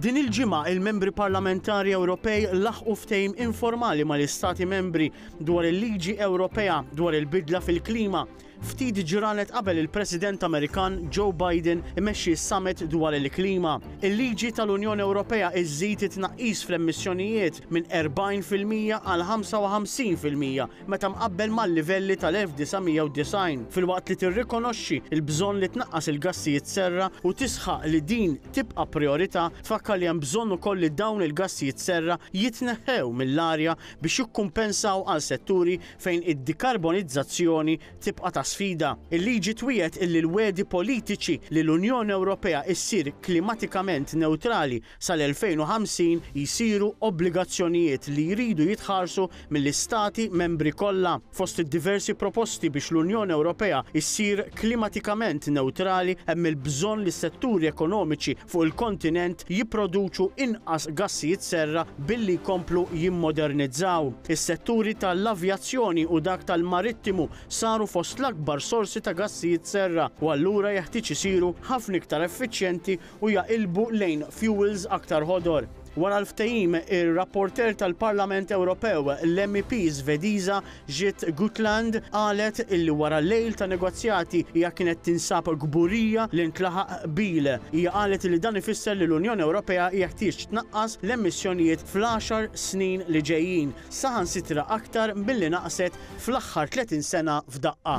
Din il-ġimgħa il-membri parlamentari Ewropej laħqu ftehim informali mal-Istati membri dwar il-liġi Ewropea dwar il-bidla fil-klima ftit ġranet qabel il-President Amerikan Joe Biden imexxi s-summit dwar il-klima. Il-liġi tal-Unjoni Ewropea iżżid it-tnaqqis fl-emissjonijiet minn 40 fil-mija għal 55 fil-mija meta mqabbel mal-livelli tal-1990, filwaqt li tirrikonoxxi l-bżonn li tnaqqas il-gassijiet serra u tisħaq li din tibqa' prijorità, tfakkar li hemm bżonn ukoll li dawn il-gassijiet serra jitneħħew mill-arja biex jikkumpensaw għal setturi fejn id-dikarbonizzazzjoni tibqa' ta' sfida. Il-liġi twiegħed illi l-wegħdi politiċi li l-Unjoni Ewropea ssir klimatikament newtrali sal-2050 jsiru obbligazzjonijiet li jridu jitħarsu mill-Istati Membri kollha. Fost id-diversi proposti biex l-Unjoni Ewropea ssir klimatikament newtrali hemm il-bżonn li s-setturi ekonomiċi fuq il-kontinent jipproduċu inqas gassijiet serra billi jkomplu jimmodernizzaw. Is-setturi ta' l-avjazzjoni u dak tal-marittimu saru fost l-akbar sorsi ta' gassijiet serra u allura jeħtieġ isiru ħafna iktar effiċjenti u jaqilbu lejn fjuwils aktar ħodor. Wara l-ftehim, ir-rapporteur tal-Parlament Ewropew, l-MEP Svediża Jytte Guteland, qalet illi wara lejl ta' negozjati hija kienet tinsab kburija li ntlaħaq qbil. Hija qalet illi dan ifisser li l-Unjoni Ewropea jeħtieġ tnaqqas l-emissjonijiet fl-għaxar snin li ġejjin, saħansitra aktar milli naqset fl-aħħar 30 sena f'daqqa.